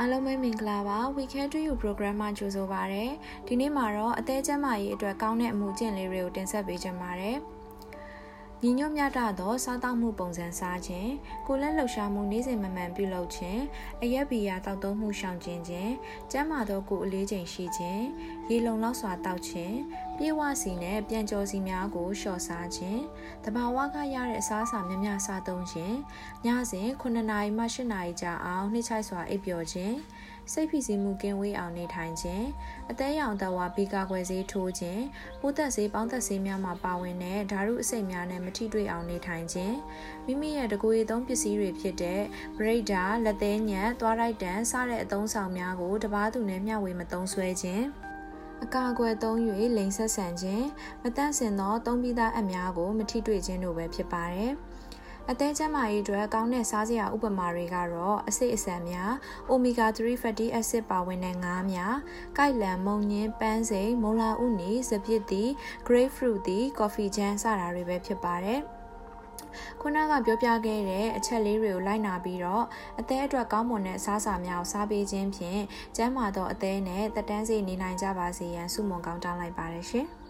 အားလုံးပဲမင်္ဂလာပါ Weekend to You program မှာကြိုဆိုပါရစေဒီနေ့မှာတော့အသေးချမ်းမာရေးအတွက်ကောင်းတဲ့အမှုကျင့်လေးတွေကိုတင်ဆက်ပေးချင်ပါတယ် ညီညွတ်မြတ်သောစားတောက်မှုပုံစံစားခြင်းကိုလက်လှုပ်ရှားမှုနေ့စဉ်မမှန်ပြုလုပ်ခြင်းအရက်ဘီယာတောက်သုံးမှုရှောင်ကျဉ်ခြင်းကျန်းမာသောကိုယ်အလေးချိန်ရှိခြင်းရေလုံလောက်စွာတောက်ခြင်းပြေဝစီနဲ့ပြန်ကြောစီများကိုလျှော့စားခြင်းတဘာဝကရတဲ့အစားအစာများများစားသုံးခြင်းညစဉ်9နာရီမှ10နာရီကြာအောင်နှိမ့်ချိုက်စွာအိပ်ပျော်ခြင်း စိတ်ဖိစီးမှုကင်းဝေးအောင်နေထိုင်ခြင်းအသေးရောင်တဝါဘီကာခွဲဆေးထိုးခြင်းပိုးသက်ဆေးပေါင်းသက်ဆေးများမှာပါဝင်တဲ့ဓာတုအဆိပ်များနဲ့မထိတွေ့အောင်နေထိုင်ခြင်းမိမိရဲ့တကူရီသုံးပစ္စည်းတွေဖြစ်တဲ့ဘရိတ်ဒါလက်သေးညက်သွားလိုက်တန်စတဲ့အသုံးဆောင်များကိုတပားသူနဲ့မျှဝေမသုံးဆွဲခြင်းအကာအကွယ်သုံး၍လိန်ဆက်ဆန်ခြင်းမတန့်စင်သောသုံးပြီးသားအများကိုမထိတွေ့ခြင်းတို့ပဲဖြစ်ပါတယ်။ အသေးချမ်းမာရေးအတွက်ကောင်းတဲ့စားစရာဥပမာတွေကတော့အဆိပ်အဆန်များအိုမီဂါ3 fatty acid ပါဝင်တဲ့ငါးများကိုက်လန်မုံညင်းပန်းစိမ်မုံလာဥနီစပစ်တီ grapefruit တီ coffee jam စတာတွေပဲဖြစ်ပါတယ်ခုနကပြောပြခဲ့တဲ့အချက်လေးတွေကိုလိုက်နာပြီးတော့အသေးအတွက်ကောင်းမွန်တဲ့အစားအစာများကိုစားပေးခြင်းဖြင့်ကျန်းမာသောအသေးနဲ့တက်တန်းစီနေနိုင်ကြပါစေရန်ဆုမွန်ကောင်းတောင်းလိုက်ပါတယ်ရှင်။